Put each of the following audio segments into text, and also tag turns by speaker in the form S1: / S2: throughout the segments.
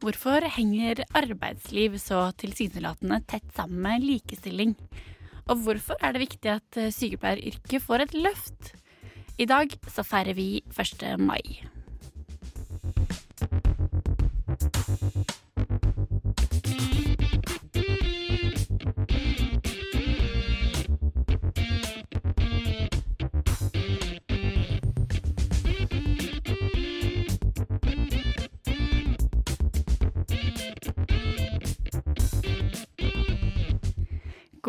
S1: Hvorfor henger arbeidsliv så tilsynelatende tett sammen med likestilling? Og hvorfor er det viktig at eh, sykepleieryrket får et løft? I dag så feirer vi 1. mai.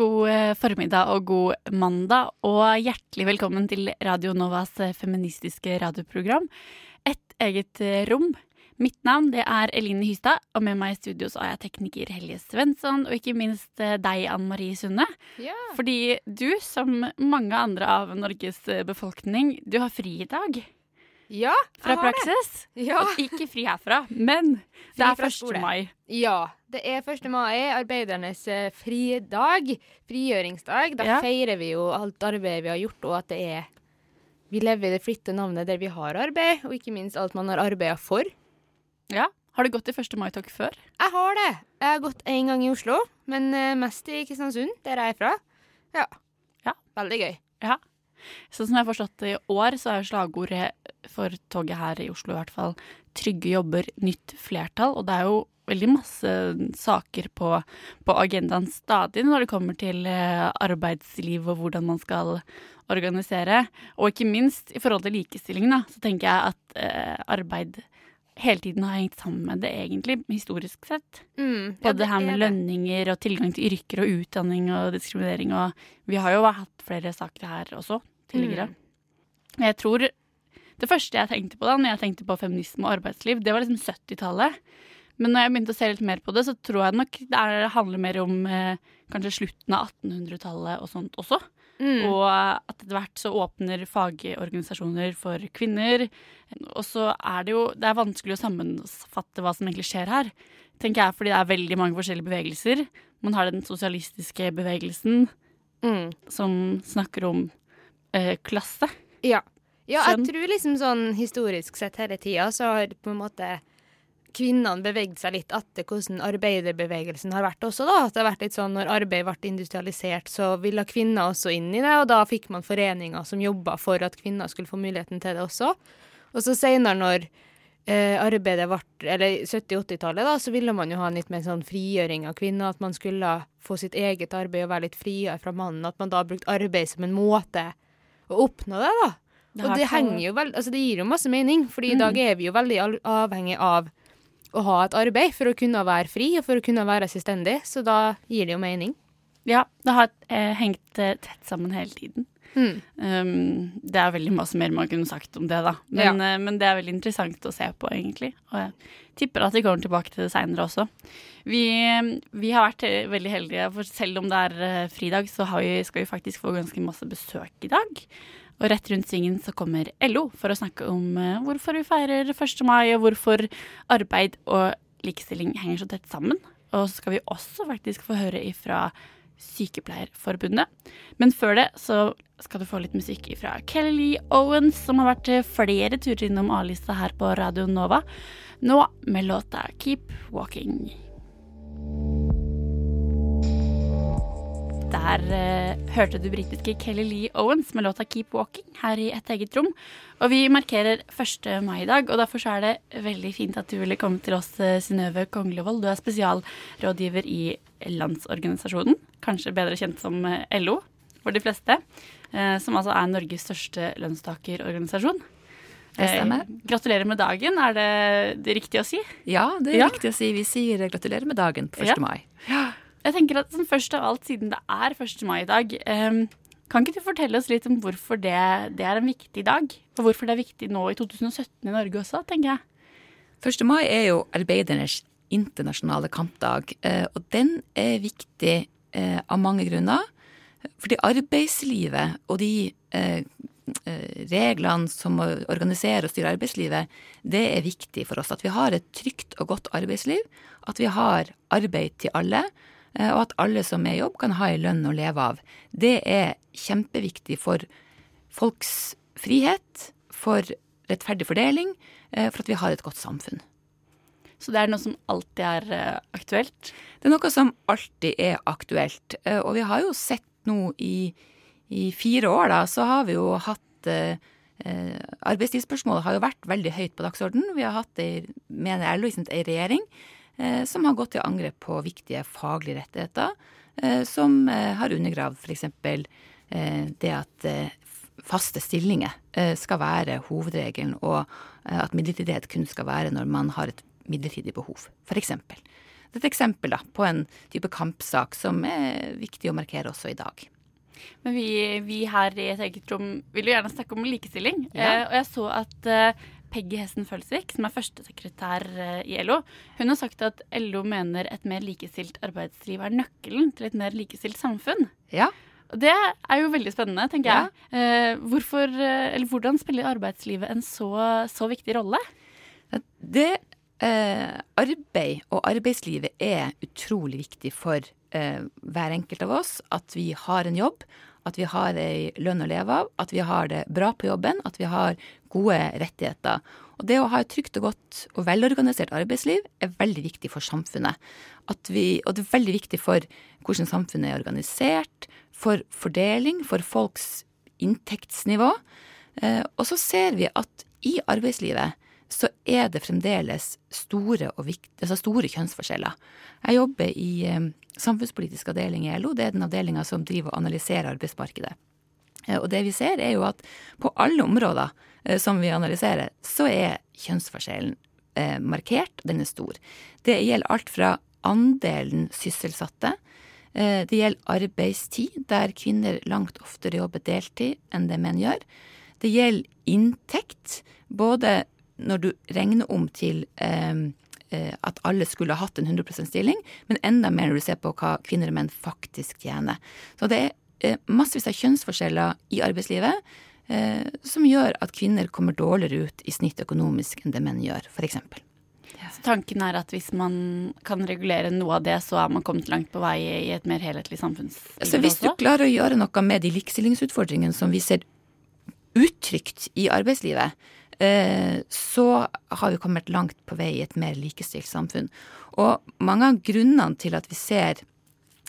S1: God eh, formiddag og god mandag, og hjertelig velkommen til Radio Novas eh, feministiske radioprogram. Et eget eh, rom. Mitt navn det er Eline Hystad, og med meg i studio så har jeg tekniker Helje Svensson, og ikke minst deg, Ann Marie Sunde.
S2: Ja.
S1: Fordi du, som mange andre av Norges befolkning, du har fri i dag.
S2: Ja,
S1: Fra praksis.
S2: Ja.
S1: Ikke fri herfra, men det er 1.
S2: skole.
S1: mai.
S2: ja. Det er 1. mai, arbeidernes eh, fridag. Frigjøringsdag. Da
S1: Ja.
S2: feirer vi jo alt arbeidet vi har gjort, og at det er Vi lever i det flitte navnet der vi har arbeid, og ikke minst alt man har arbeida for.
S1: Ja. Har du gått i 1. mai-tog før?
S2: Jeg har det. Jeg har gått én gang i Oslo, men eh, mest i Kristiansund, der jeg er fra. Ja.
S1: Ja.
S2: Veldig gøy.
S1: Ja. Sånn som jeg har forstått det i år, så er slagordet for toget her i Oslo i hvert fall 'trygge jobber, nytt flertall'. Og det er jo veldig masse saker på, på agendaen stadig når det kommer til eh, arbeidsliv og hvordan man skal organisere. Og ikke minst i forhold til likestilling, da, så tenker jeg at eh, arbeid hele tiden har hengt sammen med det, egentlig, historisk sett.
S2: Mm. ja,
S1: Både det her
S2: er
S1: med lønninger og tilgang til yrker og utdanning og diskriminering. Og vi har jo hatt flere saker her også tidligere.
S2: Mm.
S1: Jeg tror Det første jeg tenkte på da når jeg tenkte på feminisme og arbeidsliv, det var liksom 70-tallet. Men når jeg begynte å se litt mer på det, så tror jeg nok det er, handler mer om eh, kanskje slutten av 1800-tallet og sånt også.
S2: Mm.
S1: Og at etter hvert så åpner fagorganisasjoner for kvinner. Og så er det jo Det er vanskelig å sammenfatte hva som egentlig skjer her. Tenker jeg, fordi det er veldig mange forskjellige bevegelser. Man har den sosialistiske bevegelsen
S2: Mm.
S1: som snakker om eh, klasse.
S2: Ja. ja, jeg tror liksom sånn historisk sett hele tida så har på en måte kvinnene beveget seg litt etter hvordan arbeiderbevegelsen har vært også, da. At det har vært litt sånn når arbeid ble industrialisert, så ville kvinner også inn i det, og da fikk man foreninger som jobba for at kvinner skulle få muligheten til det også. Og så seinere, når eh, arbeidet ble Eller 70-80-tallet, da, så ville man jo ha en litt mer sånn frigjøring av kvinner. At man skulle få sitt eget arbeid og være litt friere fra mannen. At man da brukte arbeid som en måte å oppnå det, da.
S1: Det
S2: og det henger jo veld, altså det gir jo masse mening, fordi
S1: Mm.
S2: i dag er vi jo veldig avhengig av å ha et arbeid for å kunne være fri og for å kunne være selvstendig, så da gir det jo mening.
S1: Ja, det har eh, hengt eh, tett sammen hele tiden.
S2: Mm.
S1: Um, det er veldig masse mer man kunne sagt om det, da. Men, eh, men det er veldig interessant å se på, egentlig. Og jeg tipper at vi kommer tilbake til det seinere også. Vi, vi har vært veldig heldige, for selv om det er eh, fridag, så har vi, skal vi faktisk få ganske masse besøk i dag. Og rett rundt svingen så kommer LO for å snakke om eh, hvorfor vi feirer 1. mai, og hvorfor arbeid og likestilling henger så tett sammen. Og så skal vi også faktisk få høre ifra Sykepleierforbundet. Men før det så skal du få litt musikk fra Kelly Lee Owens, som har vært eh, flere turer innom A-lista her på Radio Nova. Nå med låta Keep Walking. Der eh, hørte du britiske Kelly Lee Owens med låta Keep Walking her i et eget rom. Og vi markerer 1. mai i dag, og derfor er det veldig fint at du ville komme til oss, eh, Synnøve Konglevold. Du er spesialrådgiver i Landsorganisasjonen, kanskje bedre kjent som eh, LO for de fleste. Eh, Som altså er Norges største lønnstakerorganisasjon. Eh, Gratulerer med dagen, er det, det riktig å si?
S3: Ja, det er
S1: Ja.
S3: riktig å si. Vi sier gratulerer med dagen på 1.
S1: Ja.
S3: mai.
S1: Jeg tenker at Først av alt, siden det er 1. mai i dag, eh, kan ikke du fortelle oss litt om hvorfor det, det er en viktig dag? Og hvorfor det er viktig nå i 2017 i Norge også, tenker jeg.
S3: 1. mai er jo arbeidernes internasjonale kampdag, eh, og den er viktig eh, av mange grunner. Fordi arbeidslivet og de eh, eh, reglene som organiserer og styrer arbeidslivet, det er viktig for oss. At vi har et trygt og godt arbeidsliv. At vi har arbeid til alle. eh, Og at alle som er i jobb, kan ha en lønn å leve av. Det er kjempeviktig for folks frihet, for rettferdig fordeling, for at vi har et godt samfunn.
S1: Så det er noe som alltid er aktuelt.
S3: Det er noe som alltid er aktuelt. Og vi har jo sett nå i, i fire år, da, så har vi jo hatt eh, Arbeidstidsspørsmålet har jo vært veldig høyt på dagsordenen. Vi har hatt, ei regjering eh, som har gått til angrep på viktige faglige rettigheter, eh, som eh, har undergravd f.eks. Eh, det at eh, faste stillinger eh, skal være hovedregelen, og eh, at midlertidighet kun skal være når man har et midlertidig behov, f.eks. Det er et eksempel da, på en type kampsak som er viktig å markere også i dag.
S1: Men vi, vi her i et eget rom vil jo gjerne snakke om likestilling.
S3: Ja.
S1: Eh, og jeg så at eh, Peggy Hessen Følsvik, som er førstesekretær eh, i LO, hun har sagt at LO mener et mer likestilt arbeidsliv er nøkkelen til et mer likestilt samfunn.
S3: Ja,
S1: Og det er jo veldig spennende, tenker jeg. Eh, hvorfor, eh, eller hvordan spiller arbeidslivet en så, så viktig rolle?
S3: Det eh, arbeid og arbeidslivet er utrolig viktig for eh, hver enkelt av oss. At vi har en jobb, at vi har ei lønn å leve av, at vi har det bra på jobben, at vi har gode rettigheter. Og det å ha et trygt og godt og velorganisert arbeidsliv er veldig viktig for samfunnet. Vi, og det er veldig viktig for hvordan samfunnet er organisert, for fordeling, for folks inntektsnivå. Eh, og så ser vi at i arbeidslivet så er det fremdeles store, vikt, altså store kjønnsforskjeller. Jeg jobber i eh, samfunnspolitisk avdeling i LO. Det er den avdelinga som driver og analyserer arbeidsmarkedet. Eh, og det vi ser, er jo at på alle områder eh, som vi analyserer, så er kjønnsforskjellen eh, markert. Den er stor. Det gjelder alt fra andelen sysselsatte. Det gjelder arbeidstid, der kvinner langt oftere jobber deltid enn det menn gjør. Det gjelder inntekt, både når du regner om til eh, eh, at alle skulle ha hatt en 100% stilling, men enda mer når du ser på hva kvinner og menn faktisk tjener. Så det er eh, massevis av kjønnsforskjeller i arbeidslivet eh, som gjør at kvinner kommer dårligere ut i snitt økonomisk enn det menn gjør, f.eks.
S1: Så tanken er at hvis man kan regulere noe av det, så er man kommet langt på vei i et mer helhetlig samfunnsliv
S3: Så hvis du klarer å gjøre noe med de likestillingsutfordringene som vi ser uttrykt i arbeidslivet, så har vi kommet langt på vei i et mer likestilt samfunn. Og mange av grunnene til at vi ser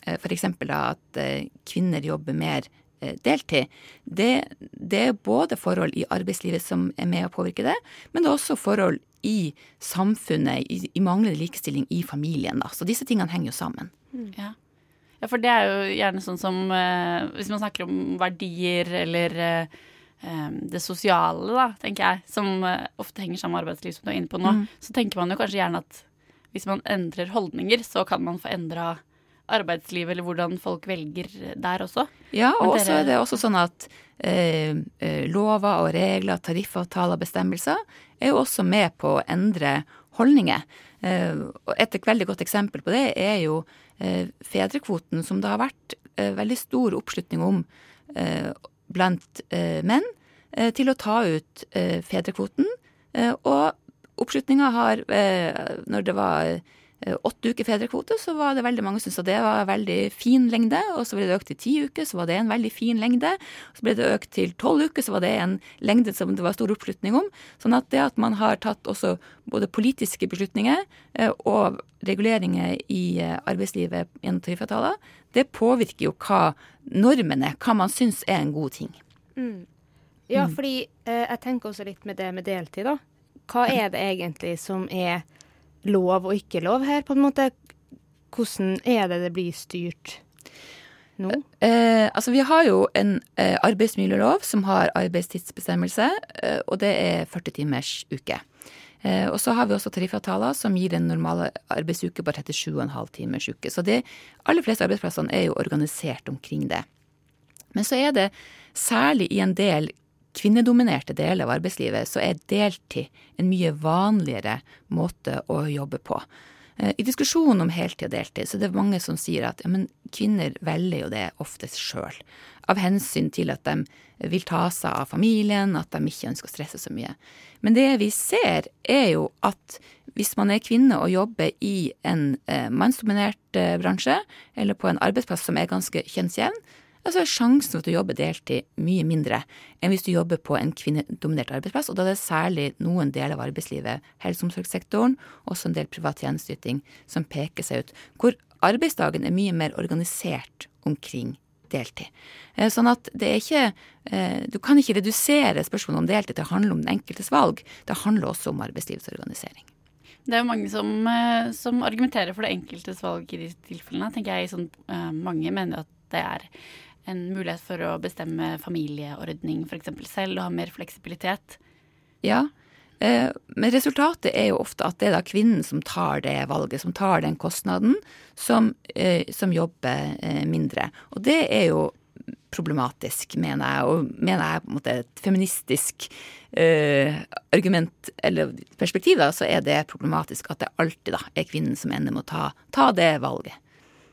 S3: f.eks. at eh, kvinner jobber mer eh, deltid, det, det er både forhold i arbeidslivet som er med å påvirke det, men det er også forhold i samfunnet, i, i manglende likestilling i familien. Da. Så disse tingene henger jo sammen.
S1: Ja. ja, for det er jo gjerne sånn som eh, Hvis man snakker om verdier eller eh, eh, det sosiale, da, tenker jeg, som eh, ofte henger sammen med arbeidsliv, som du er inne på nå,
S3: Mm.
S1: så tenker man jo kanskje gjerne at hvis man endrer holdninger, så kan man få endra arbeidslivet, eller hvordan folk velger der også.
S3: Ja, og
S1: dere-
S3: så er det også sånn at eh, eh, lover og regler, tariffavtaler bestemmelser er jo også med på å endre holdninger. Eh, og et veldig godt eksempel på det er jo eh, fedrekvoten, som det har vært eh, veldig stor oppslutning om eh, blant eh, menn eh, til å ta ut eh, fedrekvoten. Og oppslutninga har Når det var åtte uker fedrekvote, så var det veldig mange som syntes at det var en veldig fin lengde. Og så ble det økt til ti uker, så var det en veldig fin lengde. Så ble det økt til tolv uker, så var det en lengde som det var stor oppslutning om. Sånn at det at man har tatt også både politiske beslutninger og reguleringer i arbeidslivet gjennom tariffavtaler, det påvirker jo hva normen er, hva man syns er en god ting.
S2: Ja, fordi eh, jeg tenker også litt med det med deltid, da. Hva er det egentlig som er lov og ikke lov her, på en måte? Hvordan er det det blir styrt nå?
S3: Eh, altså Vi har jo en eh, arbeidsmiljølov som har arbeidstidsbestemmelse, eh, og det er 40 timers uke. Eh, og så har vi også tariffavtaler som gir en normal arbeidsuke på 37,5 timers uke. Så de aller fleste arbeidsplassene er jo organisert omkring det. Men så er det særlig i en del kvinnedominerte deler av arbeidslivet, så er deltid en mye vanligere måte å jobbe på. Eh, I diskusjonen om heltid og deltid så det er mange som sier at ja, men kvinner velger jo det oftest sjøl. Av hensyn til at de vil ta seg av familien, at de ikke ønsker å stresse så mye. Men det vi ser, er jo at hvis man er kvinne og jobber i en eh, mannsdominert eh, bransje, eller på en arbeidsplass som er ganske kjønnsjevn, så er sjansen for at du jobber deltid mye mindre enn hvis du jobber på en kvinnedominert arbeidsplass. Og da er det særlig noen deler av arbeidslivet, helse- og omsorgssektoren, også en del privat tjenesteyting, som peker seg ut. Hvor arbeidsdagen er mye mer organisert omkring deltid. Eh, sånn at det er ikke eh, Du kan ikke redusere spørsmålet om deltid til å handle om den enkeltes valg. Det handler også om arbeidslivets organisering.
S1: Det er jo mange som, eh, som argumenterer for det enkeltes valg i disse tilfellene. tenker jeg. Sånn, mange mener at det er en mulighet for å bestemme familieordning f.eks. selv og ha mer fleksibilitet.
S3: Ja, men resultatet er jo ofte at det er da kvinnen som tar det valget, som tar den kostnaden, som, som jobber mindre. Og det er jo problematisk, mener jeg, og mener jeg på en måte et feministisk uh, argument eller perspektiv, da, så er det problematisk at det alltid da er kvinnen som ender med å ta, ta det valget.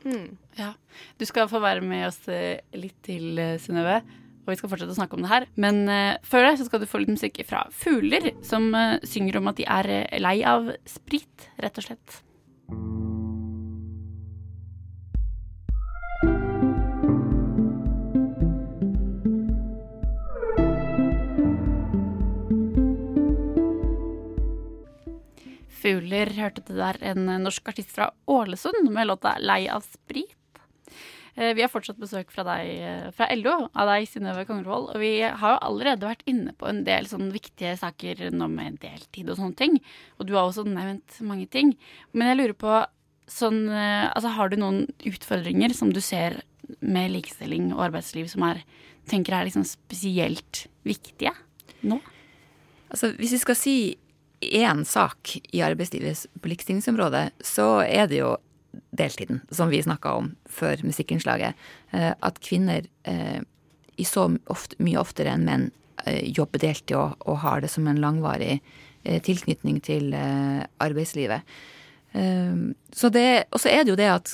S1: Mm. Ja. Du skal få være med oss eh, litt til, eh, Synnøve. Og vi skal fortsette å snakke om det her. Men uh, før det så skal du få litt musikk fra Fugler, som uh, synger om at de er lei av sprit, rett og slett. Fugler hørte det der en norsk artist fra Ålesund med låta 'Lei av sprit'. Eh, vi har fortsatt besøk fra deg, eh, fra LO, av deg, Synnøve Kongervold. Og vi har jo allerede vært inne på en del sånn viktige saker nå med deltid og sånne ting. Og du har også nevnt mange ting. Men jeg lurer på sånn eh, Altså, har du noen utfordringer som du ser med likestilling og arbeidsliv som er tenker er liksom spesielt viktige nå?
S3: Altså, hvis vi skal si én sak i arbeidslivets på likestillingsområdet, så er det jo deltiden, som vi snakka om før musikkinnslaget. Eh, at kvinner eh, i så ofte, mye oftere enn menn eh, jobber deltid og, og, har det som en langvarig tilknytning til arbeidslivet. Så det, og så er det jo det at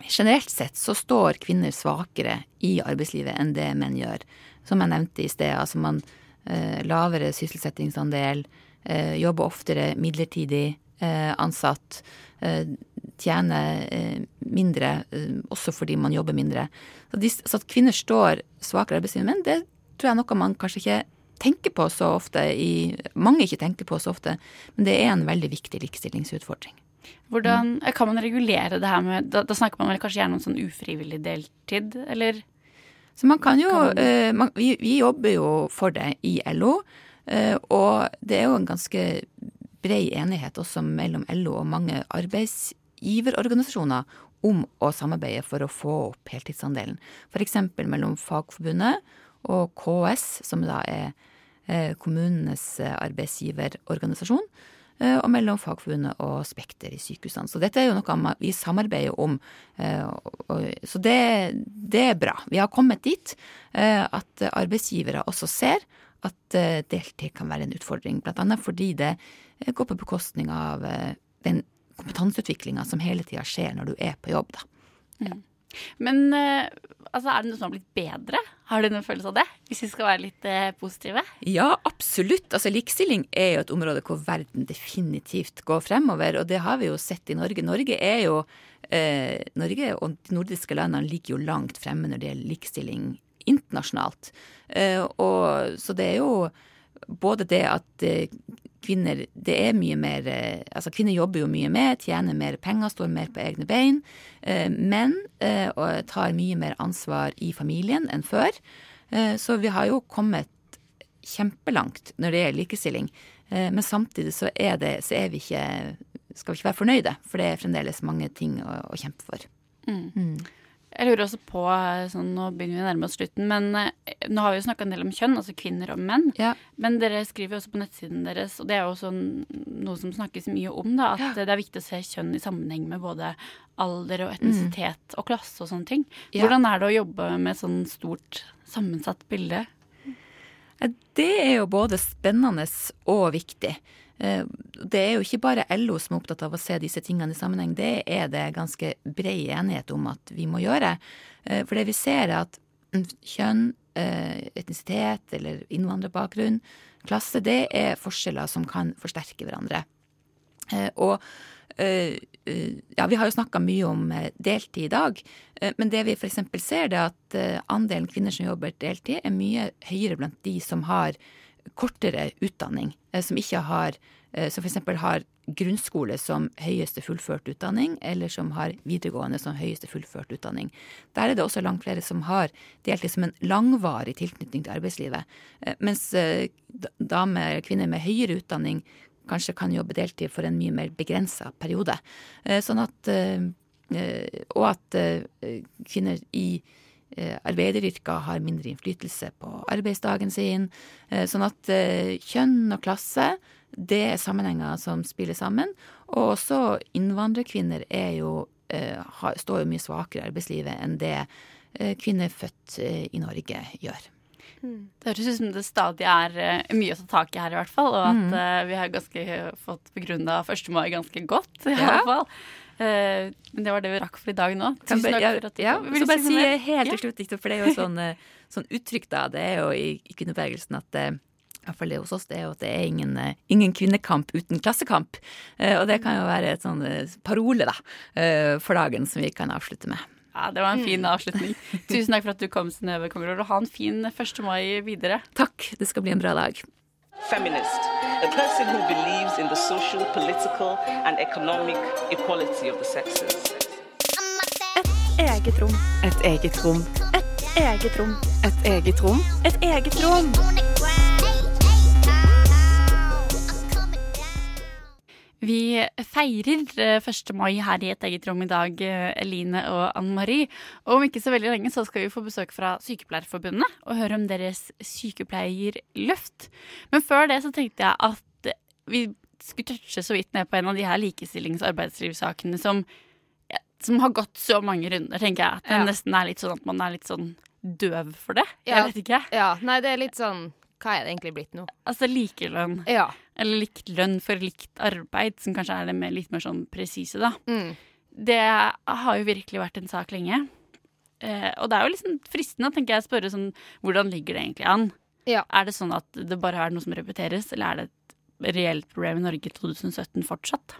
S3: generelt sett så står kvinner svakere i arbeidslivet enn det menn gjør. Som jeg nevnte i sted. altså man lavere sysselsettingsandel, jobber oftere midlertidig ansatt, tjener mindre også fordi man jobber mindre. Så, de, så at kvinner står svakere i arbeidslivet, men det tror jeg er noe man kanskje ikke tenker på så ofte, i, mange ikke tenker på så ofte, men det er en veldig viktig likestillingsutfordring.
S1: Hvordan kan man regulere det her med Da, da snakker man vel kanskje gjerne om sånn ufrivillig deltid, eller?
S3: Så man kan jo kan man... man, vi, vi, jobber jo for det i LO, og det er jo en ganske bred enighet også mellom LO og mange arbeidsgiverorganisasjoner om å samarbeide for å få opp heltidsandelen. F.eks. mellom Fagforbundet og KS, som da er uh, kommunenes arbeidsgiverorganisasjon. Eh, og mellom Fagforbundet og Spekter i sykehusene. Så dette er jo noe vi samarbeider om. Eh, så det, det er bra. Vi har kommet dit eh, at arbeidsgivere også ser at deltid kan være en utfordring, bl.a. fordi det går på bekostning av den kompetanseutviklinga som hele tida skjer når du er på jobb, da.
S1: Mm. Men eh, altså, er det noe som har blitt bedre? Har du noen følelse av det? Hvis vi skal være litt eh, positive?
S3: Ja, absolutt. Altså, likestilling er jo et område hvor verden definitivt går fremover. Og det har vi jo sett i Norge. Norge er jo eh, Norge og de nordiske landene ligger jo langt fremme når det gjelder likestilling internasjonalt. Eh, og, så det er jo både det at eh, kvinner det er mye mer eh, Altså kvinner jobber jo mye mer, tjener mer penger, står mer på egne bein. Eh, menn eh, tar mye mer ansvar i familien enn før. Så vi har jo kommet kjempelangt når det gjelder likestilling. Men samtidig så er, det, så er vi ikke skal vi ikke være fornøyde, for det er fremdeles mange ting å, å kjempe for.
S1: Mm. Mm. Jeg lurer også på, sånn, Nå begynner vi å nærme oss slutten, men eh, nå har vi jo snakka en del om kjønn, altså kvinner og menn. Ja. Men dere skriver jo også på nettsiden deres, og det er jo også noe som snakkes mye om, da, at ja. det er viktig å se kjønn i sammenheng med både alder og etnisitet mm. og klasse og sånne ting. Hvordan er det å jobbe med et sånn stort, sammensatt bilde?
S3: Det er jo både spennende og viktig. Eh, det er jo ikke bare LO som er opptatt av å se disse tingene i sammenheng, det er det ganske bred enighet om at vi må gjøre. Eh, for det vi ser er at kjønn, eh, etnisitet eller innvandrerbakgrunn, klasse, det er forskjeller som kan forsterke hverandre. Og ja, vi har jo snakka mye om deltid i dag, men det vi f.eks. ser, det er at andelen kvinner som jobber deltid, er mye høyere blant de som har kortere utdanning, som ikke har som f.eks. har grunnskole som høyeste fullført utdanning, eller som har videregående som høyeste fullført utdanning. Der er det også langt flere som har deltid som en langvarig tilknytning til arbeidslivet. Mens damer, kvinner med høyere utdanning kanskje kan jobbe deltid for en mye mer begrensa periode. Eh, sånn at eh, eh, Og at kvinner i arbeideryrker har mindre innflytelse på arbeidsdagen sin. Sånn at kjønn og klasse, det er sammenhenger som spiller sammen. Og også innvandrerkvinner er jo, står jo mye svakere i arbeidslivet enn det kvinner født i Norge gjør.
S1: Det høres ut som det stadig er mye å ta tak i her, i hvert fall. Og at mm. vi har ganske fått begrunna 1. mai ganske godt, i hvert fall. Men det var det vi rakk for i dag nå.
S3: Tusen takk for at du ja, Så bare si helt til slutt, for det er jo sånn, sånn uttrykk, da. Det er jo i, i kvinnebevegelsen at i hvert fall det hos oss, det er jo at det er ingen, ingen kvinnekamp uten klassekamp. og det kan jo være et sånn parole, da, for dagen som vi kan avslutte med.
S1: Ja, Det var en fin mm. avslutning. Tusen takk for at du kom, Synnøve Kongerud. Og ha en fin 1. mai videre.
S3: Takk. Det skal bli en bra dag.
S4: Feminist. A person who believes in the social, political and economic equality of the sexes.
S5: Et eget rom.
S6: Et eget rom.
S5: Et eget rom.
S6: Et eget rom.
S5: Et eget rom.
S1: Vi feirer 1. Eh, mai her i et eget rom i dag, eh, Eline og Anne Marie. Og om ikke så veldig lenge så skal vi få besøk fra Sykepleierforbundet og høre om deres sykepleierløft. Men før det så tenkte jeg at vi skulle touche så vidt ned på en av de her likestillings- og arbeidslivssakene som, som har gått så mange runder, tenker jeg. At det ja. nesten er litt sånn at man er litt sånn døv for det.
S2: Ja.
S1: Vet ikke.
S2: Ja, nei, det er litt sånn Hva er det egentlig blitt nå?
S1: Altså likelønn.
S2: Ja.
S1: Eller likt lønn for likt arbeid, som kanskje er det mer, litt mer sånn presise, da.
S2: Mm.
S1: Det har jo virkelig vært en sak lenge. Eh, og det er jo liksom fristende tenker jeg, å spørre sånn Hvordan ligger det egentlig an?
S2: Ja.
S1: Er det sånn at det bare er noe som repeteres, eller er det et reelt problem i Norge 2017 fortsatt?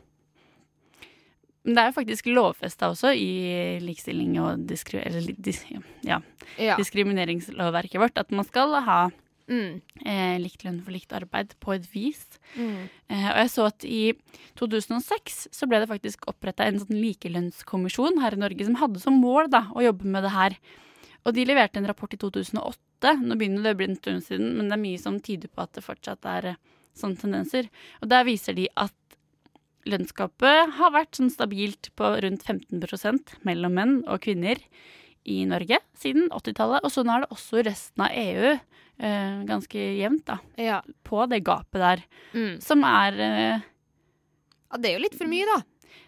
S1: Men det er jo faktisk lovfesta også i likestilling og diskri eller, dis ja,
S2: ja.
S1: diskrimineringslovverket vårt at man skal ha
S2: Mm.
S1: Eh, likt lønn for likt arbeid på et vis.
S2: Mm.
S1: Eh, og jeg så at i 2006 så ble det faktisk oppretta en sånn likelønnskommisjon her i Norge som hadde som mål da, å jobbe med det her. Og de leverte en rapport i 2008. Nå begynner det å bli en stund siden, men det er mye som tyder på at det fortsatt er eh, sånne tendenser. Og der viser de at lønnsgapet har vært sånn stabilt på rundt 15% mellom menn og kvinner i Norge siden 80-tallet. Og sånn er det også i resten av EU eh, ganske jevnt, da.
S2: Ja.
S1: På det gapet der.
S2: Mm.
S1: Som er eh,
S2: Ja, det er jo litt for mye, da.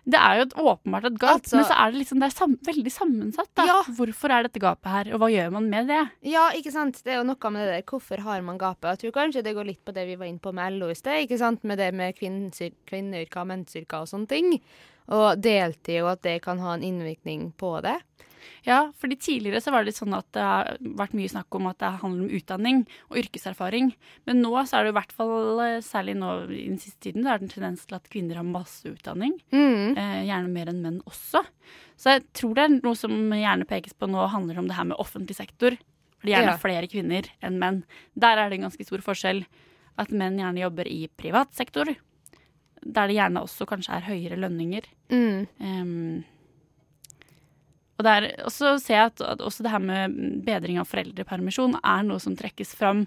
S1: Det er jo et, åpenbart et gap,
S2: Altså-
S1: men så er det liksom det er sam veldig sammensatt. da.
S2: Ja.
S1: Hvorfor er dette gapet her, og hva gjør man med det?
S2: Ja, ikke sant. Det er jo noe med det der. Hvorfor har man gapet? Jeg tror kanskje det går litt på det vi var inne på med LO i sted, ikke sant. Med det med kvinneyrker, mennsyrker og sånne ting. Og deltid, og at det kan ha en innvirkning på det.
S1: Ja, fordi tidligere så var det litt sånn at det har vært mye snakk om at det handler om utdanning og yrkeserfaring. Men nå så er det i hvert fall, eh, særlig nå i den siste tiden, det er det en tendens til at kvinner har masse utdanning.
S2: Mm.
S1: Eh, gjerne mer enn menn også. Så jeg tror det er noe som gjerne pekes på nå, handler om det her med offentlig sektor. For det er gjerne
S2: Ja.
S1: flere kvinner enn menn. Der er det en ganske stor forskjell. At menn gjerne jobber i privat sektor. Der det gjerne også kanskje er høyere lønninger.
S2: Mm.
S1: Um, og, er, og så ser jeg at, at også det her med bedring av foreldrepermisjon er noe som trekkes fram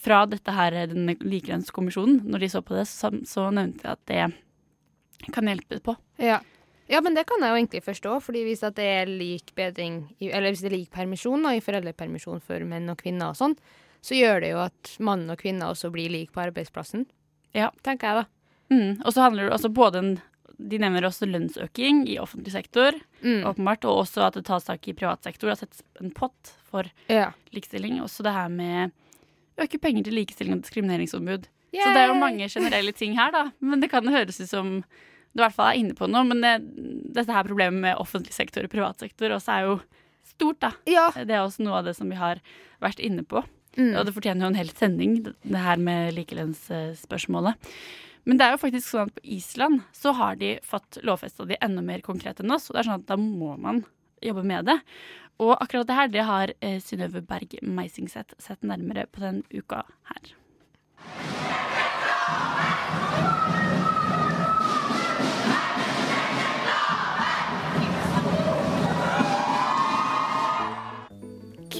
S1: fra dette her, denne likelønnskommisjonen. Når de så på det, så, så nevnte jeg at det kan hjelpe på.
S2: Ja. ja, men det kan jeg jo egentlig forstå. fordi hvis det er lik bedring, eller hvis det er lik permisjon da, i foreldrepermisjon for menn og kvinner og sånn, så gjør det jo at mann og kvinne også blir lik på arbeidsplassen.
S1: Ja.
S2: Tenker jeg, da.
S1: Mm. Og så handler det også både en De nevner også lønnsøking i offentlig sektor,
S2: Mm.
S1: åpenbart, og også at det tas tak i privat sektor. Det har sett en pott for
S2: Ja.
S1: likestilling. Også det her med øke penger til likestilling og diskrimineringsombud. Så det er jo mange generelle ting her, da. Men det kan høres ut som du i hvert fall er inne på noe. Men det, dette her problemet med offentlig sektor og privat sektor også er jo stort, da.
S2: Ja.
S1: Det er også noe av det som vi har vært inne på.
S2: Mm.
S1: Og det fortjener jo en hel sending, det her med likelønnsspørsmålet. Men det er jo faktisk sånn at på Island så har de fått lovfesta de enda mer konkret enn oss. Og det er sånn at da må man jobbe med det. Og akkurat det her det har eh, Synnøve Berg Meisingseth sett nærmere på den uka her.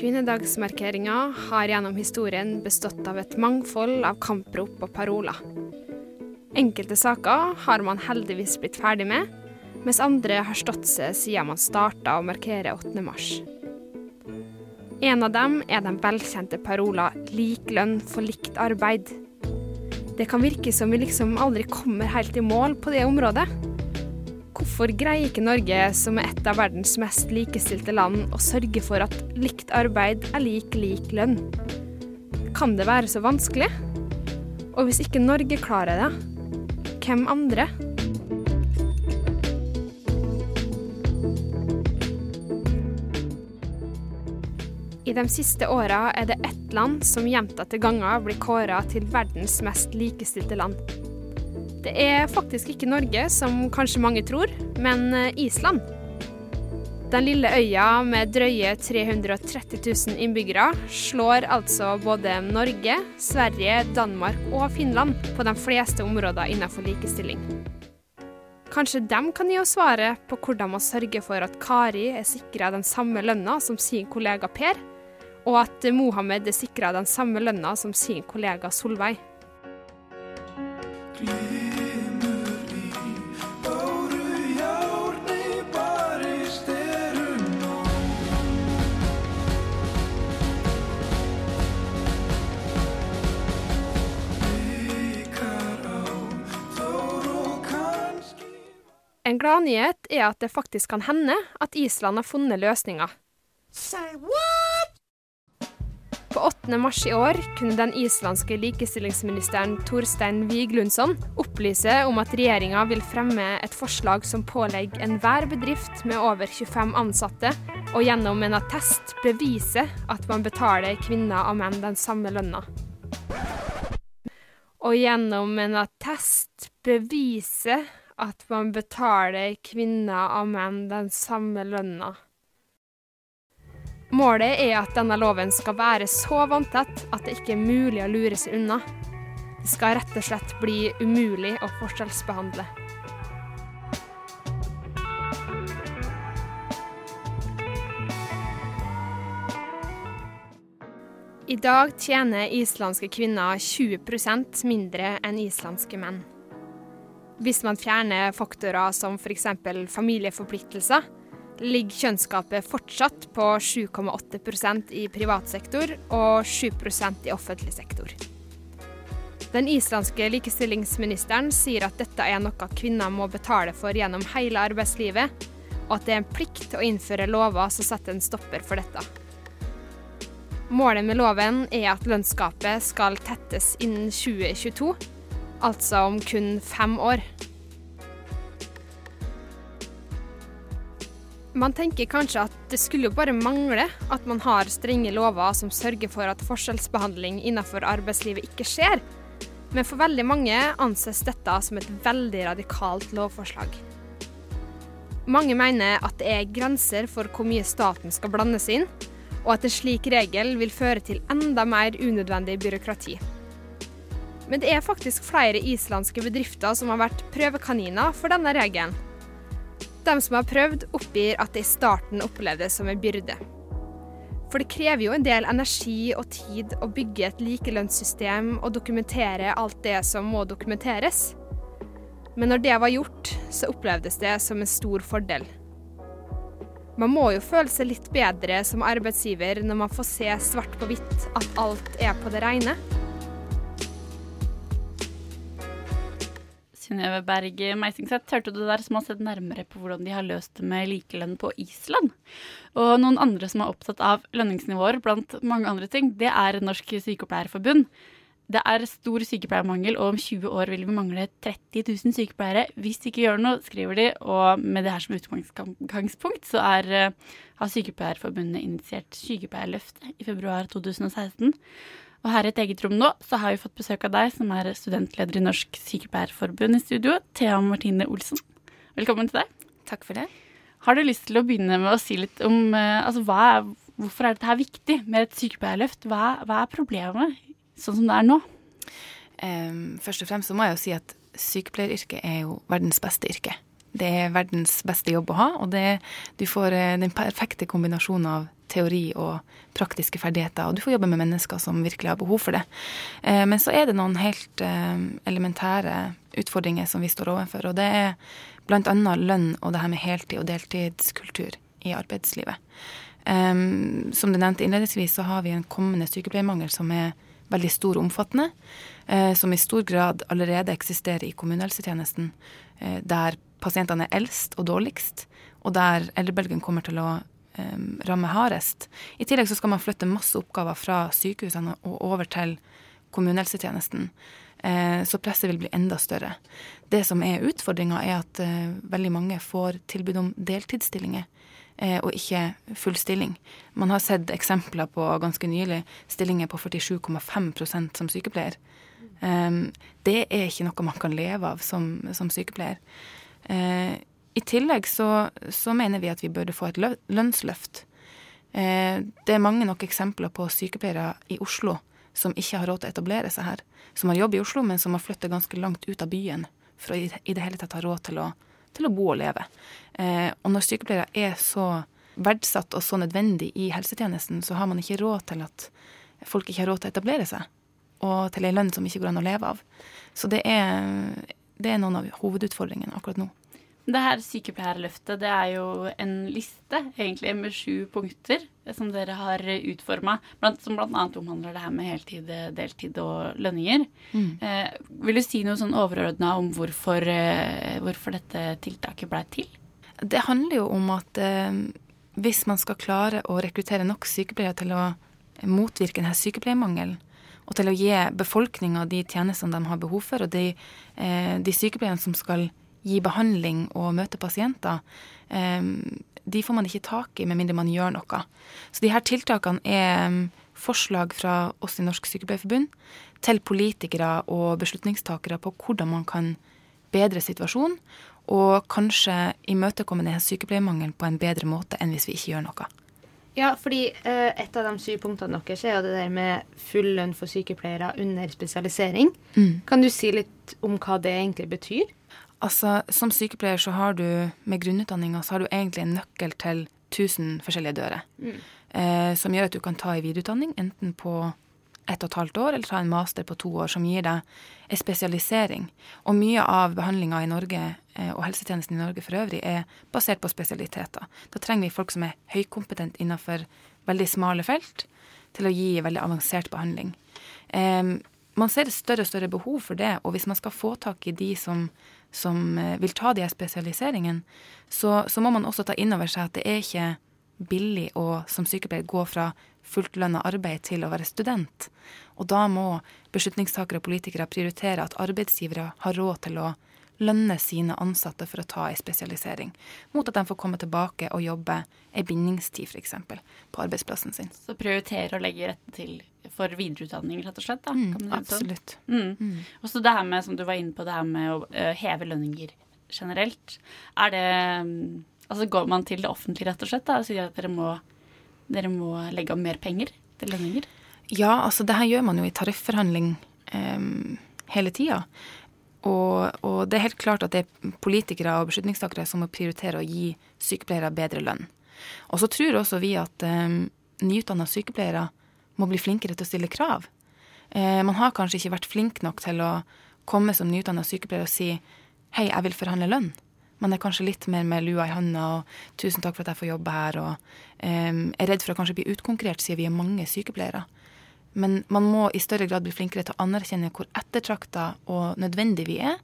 S7: Kvinnedagsmarkeringa har gjennom historien bestått av et mangfold av kamprop og paroler. Enkelte saker har man heldigvis blitt ferdig med, mens andre har stått seg siden man starta å markere 8. mars. En av dem er den velkjente parola 'lik lønn for likt arbeid'. Det kan virke som vi liksom aldri kommer helt i mål på det området. Hvorfor greier ikke Norge, som er et av verdens mest likestilte land, å sørge for at likt arbeid er lik lik lønn? Kan det være så vanskelig? Og hvis ikke Norge klarer det, hvem andre? I de siste åra er det ett land som gjentatte ganger blir kåra til verdens mest likestilte land. Det er faktisk ikke Norge, som kanskje mange tror, men eh, Island. Den lille øya med drøye 330 000 innbyggere slår altså både Norge, Sverige, Danmark og Finland på de fleste områder innenfor likestilling. Kanskje de kan gi oss svaret på hvordan man sørger for at Kari er sikra den samme lønna som sin kollega Per, og at Mohammed er sikra den samme lønna som sin kollega Solveig. En gladnyhet er at det faktisk kan hende at Island har funnet løsninger. På 8. mars i år kunne den islandske likestillingsministeren Torstein Viglundsson opplyse om at regjeringa vil fremme et forslag som pålegger enhver bedrift med over 25 ansatte å gjennom en attest bevise at man betaler kvinner og menn den samme lønna. Og gjennom en attest bevise at man betaler kvinner og menn den samme lønna. Målet er at denne loven skal være så vanntett at det ikke er mulig å lure seg unna. Det skal rett og slett bli umulig å forskjellsbehandle. I dag tjener islandske kvinner 20% mindre enn islandske menn. Hvis man fjerner faktorer som f.eks. familieforpliktelser, ligger kjønnsgapet fortsatt på 7,8% i privat sektor og 7% i offentlig sektor. Den islandske likestillingsministeren sier at dette er noe kvinner må betale for gjennom hele arbeidslivet, og at det er en plikt å innføre lover som setter en stopper for dette. Målet med loven er at lønnsgapet skal tettes innen 2022, altså om kun fem år. Man tenker kanskje at det skulle jo bare mangle at man har strenge lover som sørger for at forskjellsbehandling innenfor arbeidslivet ikke skjer, men for veldig mange anses dette som et veldig radikalt lovforslag. Mange mener at det er grenser for hvor mye staten skal blandes inn, og at en slik regel vil føre til enda mer unødvendig byråkrati. Men det er faktisk flere islandske bedrifter som har vært prøvekaniner for denne regelen. De som har prøvd, oppgir at det i starten opplevdes som en byrde. For det krever jo en del energi og tid å bygge et likelønnssystem og dokumentere alt det som må dokumenteres. Men når det var gjort, så opplevdes det som en stor fordel. Man må jo føle seg litt bedre som arbeidsgiver når man får se svart på hvitt at alt er på det rene.
S1: Synnøve Berg Meisingseth, hørte du der som har sett nærmere på hvordan de har løst det med likelønn på Island? Og noen andre som er opptatt av lønningsnivåer blant mange andre ting, det er Norsk Sykepleierforbund. Det er stor sykepleiermangel, og om 20 år vil vi mangle 30 000 sykepleiere hvis de ikke gjør noe, skriver de. Og med det her som utgangspunkt, så er, eh, har Sykepleierforbundet initiert Sykepleierløftet i februar 2016. Og her i et eget rom nå så har vi fått besøk av deg, som er studentleder i Norsk Sykepleierforbund i studio, Thea Martine Olsen. Velkommen til deg.
S8: Takk for det.
S1: Har du lyst til å begynne med å si litt om eh, altså, er, hvorfor er dette her viktig med et sykepleierløft? Hva, hva er problemet sånn som det er nå?
S8: Um, først og fremst så må jeg jo si at sykepleieryrket er jo verdens beste yrke. Det er verdens beste jobb å ha, og det, du får eh, den perfekte kombinasjonen av teori og praktiske ferdigheter, og du får jobbe med mennesker som virkelig har behov for det. Eh, men så er det noen helt eh, elementære utfordringer som vi står overfor, og det er bl.a. lønn og det her med heltid og deltidskultur i arbeidslivet. Um, som du nevnte innledningsvis, så har vi en kommende sykepleiermangel som er veldig stor og omfattende, som i stor grad allerede eksisterer i kommunehelsetjenesten, der pasientene er eldst og dårligst, og der eldrebølgen kommer til å um, ramme hardest. I tillegg så skal man flytte masse oppgaver fra sykehusene og over til kommunehelsetjenesten. Uh, så presset vil bli enda større. Det som er utfordringa, er at veldig mange får tilbud om deltidsstillinger og ikke full stilling. Man har sett eksempler på ganske nylig stillinger på 47,5% som sykepleier. Det er ikke noe man kan leve av som, som sykepleier. I tillegg så, så, mener vi at vi burde få et lønnsløft. Eh, det er mange nok eksempler på sykepleiere i Oslo som ikke har råd til å etablere seg her. Som har jobb i Oslo, men som har flyttet ganske langt ut av byen for å i det hele tatt ha råd til å til å bo og leve. Eh, og når sykepleiere er så verdsatt og så nødvendig i helsetjenesten, så har man ikke råd til at folk ikke har råd til å etablere seg, og til ei lønn som ikke går an å leve av. Så det er, det er noen av hovedutfordringene akkurat nå.
S1: Det her sykepleierløftet det er jo en liste egentlig med sju punkter som dere har utforma, som bl.a. omhandler det her med heltid, deltid og lønninger. Mm. Eh, vil du si noe sånn overordna om hvorfor, eh, hvorfor, dette tiltaket ble til?
S8: Det handler jo om at eh, hvis man skal klare å rekruttere nok sykepleiere til å motvirke denne sykepleiermangelen, og til å gi befolkninga de tjenestene de har behov for, og de, eh, de sykepleierne som skal gi behandling og møte pasienter, de får man ikke tak i med mindre man gjør noe. Så de her tiltakene er forslag fra oss i Norsk Sykepleierforbund til politikere og beslutningstakere på hvordan man kan bedre situasjonen, og kanskje imøtekomme denne sykepleiermangelen på en bedre måte enn hvis vi ikke gjør noe.
S2: Ja, fordi eh, et av de syv punktene deres er jo det der med full lønn for sykepleiere under spesialisering. Mm. Kan du si litt om hva det egentlig betyr?
S8: Altså, Som sykepleier så har du med grunnutdanninga så har du egentlig en nøkkel til 1000 forskjellige dører. Mm. Eh, som gjør at du kan ta en videreutdanning enten på ett og et halvt år, eller ta en master på to år, som gir deg en spesialisering. Og mye av behandlinga i Norge, eh, og helsetjenesten i Norge for øvrig, er basert på spesialiteter. Da trenger vi folk som er høykompetent innenfor veldig smale felt, til å gi veldig avansert behandling. Eh, man ser et større og større behov for det, og hvis man skal få tak i de som som eh, vil ta de her spesialiseringene, så, så, må man også ta inn over seg at det er ikke billig å som sykepleier gå fra fullt lønna arbeid til å være student. Og da må beslutningstakere og politikere prioritere at arbeidsgivere har råd til å lønne sine ansatte for å ta ei spesialisering, mot at de får komme tilbake og jobbe ei bindingstid, f.eks., på arbeidsplassen sin.
S1: Så prioritere å legge rette til for videreutdanning, rett og slett? da?
S8: Mm, sånn? absolutt.
S1: Mm. Mm. Og så det her med, som du var inne på, det her med å uh, heve lønninger generelt. Er det um, Altså går man til det offentlige, rett og slett, da, og sier at dere må, dere må legge om mer penger til lønninger?
S8: Ja, altså det her gjør man jo i tarifforhandling um, hele tida. Og, og, det er helt klart at det er politikere og beslutningstakere som må prioritere å gi sykepleiere bedre lønn. Og så tror også vi at um, nyutdanna sykepleiere må bli flinkere til å stille krav. Eh, man har kanskje ikke vært flink nok til å komme som nyutdanna sykepleier og si hei, jeg vil forhandle lønn. Man er kanskje litt mer med lua i handa og 'tusen takk for at jeg får jobbe her', og um, er redd for å kanskje bli utkonkurrert siden vi er mange sykepleiere. Men man må i større grad bli flinkere til å anerkjenne hvor ettertrakta og nødvendig vi er,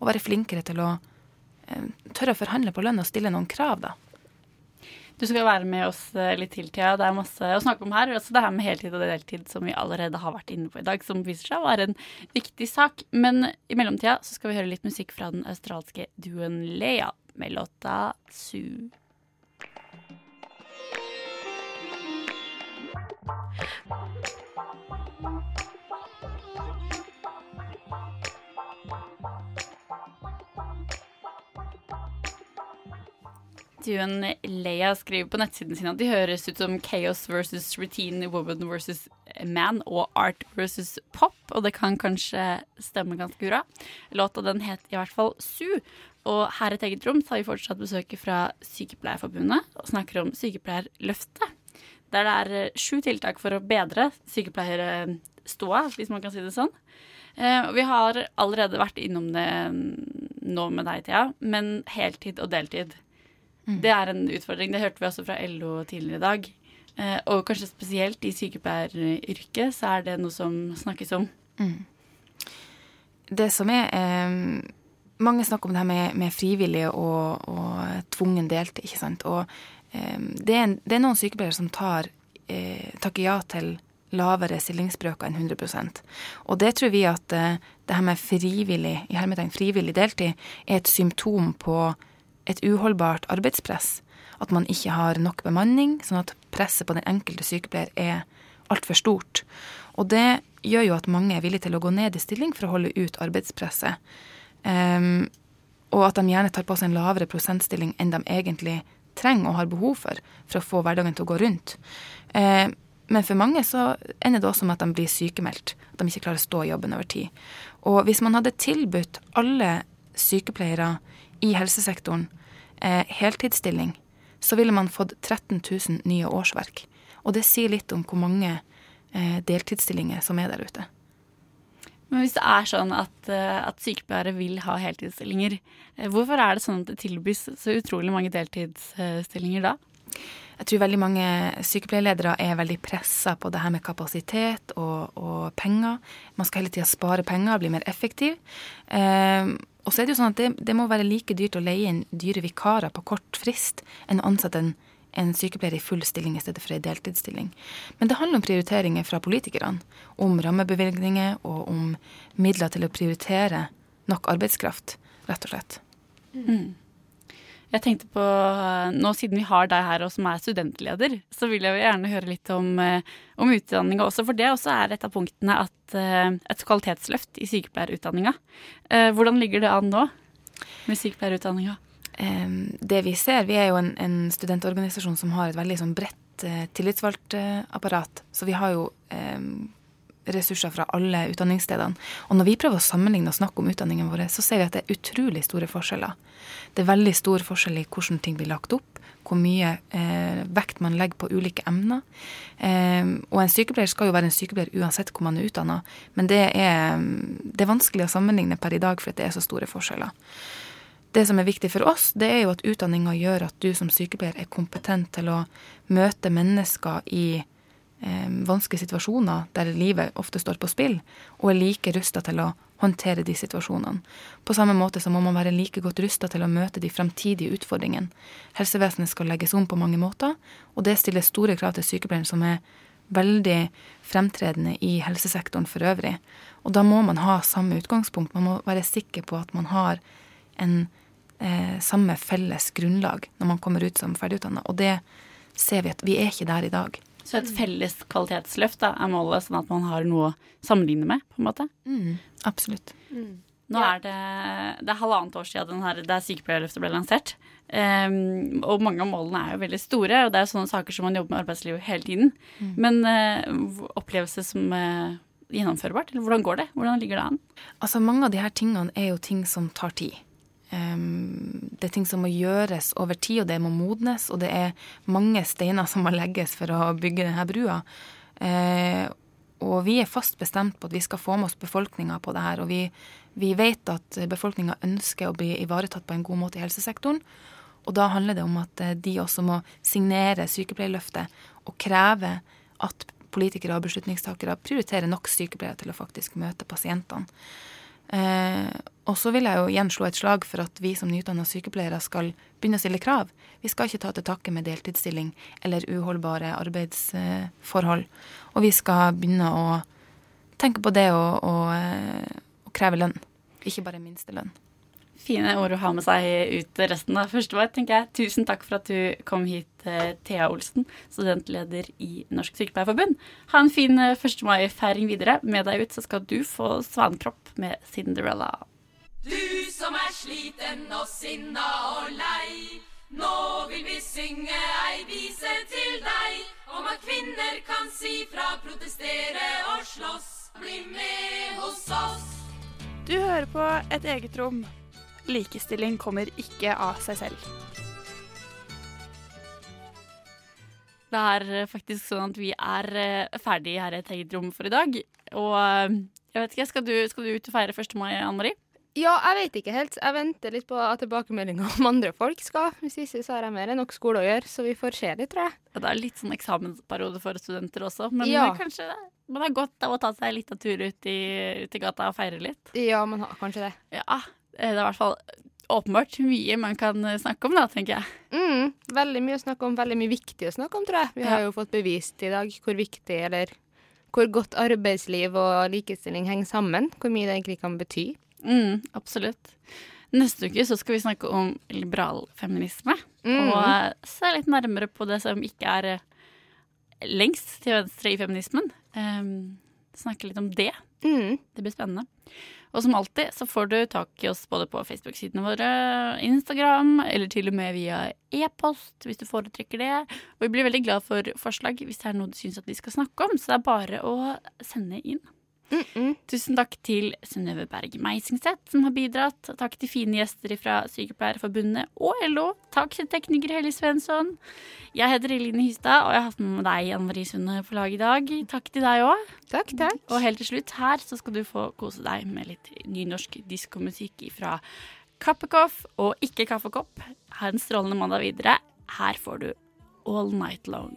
S8: og være flinkere til å eh, tørre å forhandle på lønn og stille noen krav, da.
S1: Du skal være med oss eh, litt til, Thea. Det er masse å snakke om her. Også det her med heltid og deltid som vi allerede har vært inne på i dag, som viser seg å være en viktig sak. Men i mellomtida så skal vi høre litt musikk fra den australske duoen Lea med låta Su. Duoen Leia skriver på nettsiden sin at de høres ut som chaos versus routine, woman versus man og art versus pop, og det kan kanskje stemme ganske bra. Låta den het i hvert fall Su, og her i et eget rom tar vi fortsatt besøket fra Sykepleierforbundet og snakker om Sykepleierløftet. Der det er eh, sju tiltak for å bedre sykepleierståa, hvis man kan si det sånn. Eh, vi har allerede vært innom det nå med deg, Thea, men heltid og deltid. Det er en utfordring. Det hørte vi også fra LO tidligere i dag. Eh, og kanskje spesielt i sykepleieryrket så er det noe som snakkes om.
S8: Det som er eh, Mange snakker om det her med, med frivillig og, og tvungen deltid, ikke sant. Og eh, det, er en, det er noen sykepleiere som tar, eh, takker ja til lavere stillingsbrøker enn 100% Og det tror vi at eh, det her med frivillig, i hermetegn frivillig deltid er et symptom på et uholdbart arbeidspress. At man ikke har nok bemanning, sånn at presset på den enkelte sykepleier er altfor stort. Og det gjør jo at mange er villige til å gå ned i stilling for å holde ut arbeidspresset. Um, og at de gjerne tar på seg en lavere prosentstilling enn de egentlig trenger og har behov for for å få hverdagen til å gå rundt. Um, men for mange så ender det også med at de blir sykemeldt. At de ikke klarer å stå i jobben over tid. Og hvis man hadde tilbudt alle sykepleiere i helsesektoren eh, heltidsstilling, så ville man fått 13 000 nye årsverk. Og det sier litt om hvor mange eh, deltidsstillinger som er der ute.
S1: Men hvis det er sånn at, eh, at sykepleiere vil ha heltidsstillinger, hvorfor er det sånn at det tilbys så utrolig mange deltidsstillinger da?
S8: Jeg tror veldig mange sykepleierledere er veldig pressa på det her med kapasitet og, og penger. Man skal hele tida spare penger og bli mer effektiv. Eh, og så er det jo sånn at det, det, må være like dyrt å leie inn dyre vikarer på kort frist enn å ansette en, en sykepleier i full stilling i stedet for ei deltidsstilling. Men det handler om prioriteringer fra politikerne. Om rammebevilgninger og om midler til å prioritere nok arbeidskraft, rett og slett.
S1: Mm. Jeg tenkte på, nå Siden vi har deg her og som er studentleder, så vil jeg gjerne høre litt om, om utdanninga også. For det også er et av punktene at et kvalitetsløft i sykepleierutdanninga. Hvordan ligger det an nå med sykepleierutdanninga?
S8: Det vi ser, vi er jo en, en studentorganisasjon som har et veldig sånn bredt tillitsvalgt apparat. Så vi har jo ressurser fra alle utdanningsstedene. Og når vi prøver å sammenligne og snakke om utdanningene våre, så ser vi at det er utrolig store forskjeller. Det er veldig stor forskjell i hvordan ting blir lagt opp, hvor mye eh, vekt man legger på ulike emner. Eh, og en sykepleier skal jo være en sykepleier uansett hvor man er utdanna, men det er, det er vanskelig å sammenligne per i dag, for det er så store forskjeller. Det som er viktig for oss, det er jo at utdanninga gjør at du som sykepleier er kompetent til å møte mennesker i vanskelige situasjoner der livet ofte står på spill, og er like rusta til å håndtere de situasjonene. På samme måte så må man være like godt rusta til å møte de fremtidige utfordringene. Helsevesenet skal legges om på mange måter, og det stiller store krav til sykepleieren, som er veldig fremtredende i helsesektoren for øvrig. Og da må man ha samme utgangspunkt. Man må være sikker på at man har en eh, samme felles grunnlag når man kommer ut som ferdigutdanna. Og det ser vi at vi er ikke der i dag.
S1: Så et felles kvalitetsløft da, er målet, sånn at man har noe å sammenligne med? på en måte?
S8: Mm, absolutt.
S1: Mm. Nå er det, det er halvannet år siden her, der sykepleierløftet ble lansert. Um, og mange av målene er jo veldig store, og det er sånne saker som man jobber med arbeidslivet hele tiden. Mm. Men uh, oppleves det som uh, gjennomførbart, eller hvordan går det? Hvordan ligger det an?
S8: Altså Mange av de her tingene er jo ting som tar tid. Det er ting som må gjøres over tid, og det må modnes. Og det er mange steiner som må legges for å bygge denne brua. Uh, og vi er fast bestemt på at vi skal få med oss befolkninga på det her. Og vi, vi vet at befolkninga ønsker å bli ivaretatt på en god måte i helsesektoren. Og da handler det om at eh, de også må signere sykepleierløftet og kreve at politikere og beslutningstakere prioriterer nok sykepleiere til å faktisk møte pasientene. Eh,
S3: Og så vil jeg jo igjen slå et slag for at vi som nyutdanna sykepleiere skal begynne å stille krav. Vi skal ikke ta til takke med deltidsstilling eller uholdbare arbeidsforhold. Og vi skal begynne å tenke på det å, å, å kreve lønn, ikke bare minstelønn.
S1: Fine ord å ha med seg ut resten av første vår, tenker jeg. Tusen takk for at du kom hit, eh, Thea Olsen, studentleder i Norsk Sykepleierforbund. Ha en fin 1. mai-feiring videre. Med deg ut så skal du få Svanekropp med Cinderella.
S9: Du som er sliten og sinna og lei. Nå vil vi synge ei vise til deg om at kvinner kan si fra, protestere og slåss. Bli med hos oss.
S7: Du hører på Et eget rom. Likestilling kommer ikke av seg selv.
S1: Det er eh, faktisk sånn at vi er eh, ferdig her i et eget rom for i dag. Og eh, jeg vet ikke, skal du, skal du ut og feire 1. mai, Anne Marie?
S2: Ja, jeg vet ikke helt. Jeg venter litt på tilbakemeldinger om andre folk skal. Hvis ikke så har jeg mer enn nok skole å gjøre, så vi får se litt, tror jeg.
S1: Ja, det er litt sånn eksamensperiode for studenter også, men
S2: Ja.
S1: kanskje det. man har godt av å ta seg litt av tur ut i, ut i gata og feire litt.
S2: Ja, man har kanskje det.
S1: Ja, det er i hvert fall åpenbart mye man kan snakke om da, tenker jeg.
S2: Mm, veldig mye å snakke om, veldig mye viktig å snakke om, tror jeg. Vi har jo fått bevist i dag hvor viktig, eller hvor godt arbeidsliv og likestilling henger sammen. Hvor mye det egentlig kan bety.
S1: Mm, absolutt. Neste uke så skal vi snakke om liberal feminisme.
S2: Mm.
S1: Og se litt nærmere på det som ikke er eh, lengst til venstre i feminismen. Um, snakke litt om det.
S2: Mm.
S1: Det blir spennende. Og som alltid så får du tak i oss både på Facebook-sidene våre, Instagram, eller til og med via e-post hvis du foretrekker det. Og vi blir veldig glad for forslag hvis det er noe du syns at vi skal snakke om. Så det er bare å sende inn. Tusen takk til Synnøve Berg Meisingseth, som har bidratt. Takk til fine gjester fra Sykepleierforbundet og LO. Takk til tekniker Helly Svensson. Jeg heter Eline Hystad, og jeg har hatt med deg, Anne Marie Sunde, på lag i dag. Takk til deg òg.
S2: Takk, takk.
S1: Og helt til slutt her så skal du få kose deg med litt nynorsk diskomusikk fra Kappekoff og ikke Kaffekopp. Ha en strålende mandag videre. Her får du All Night Long.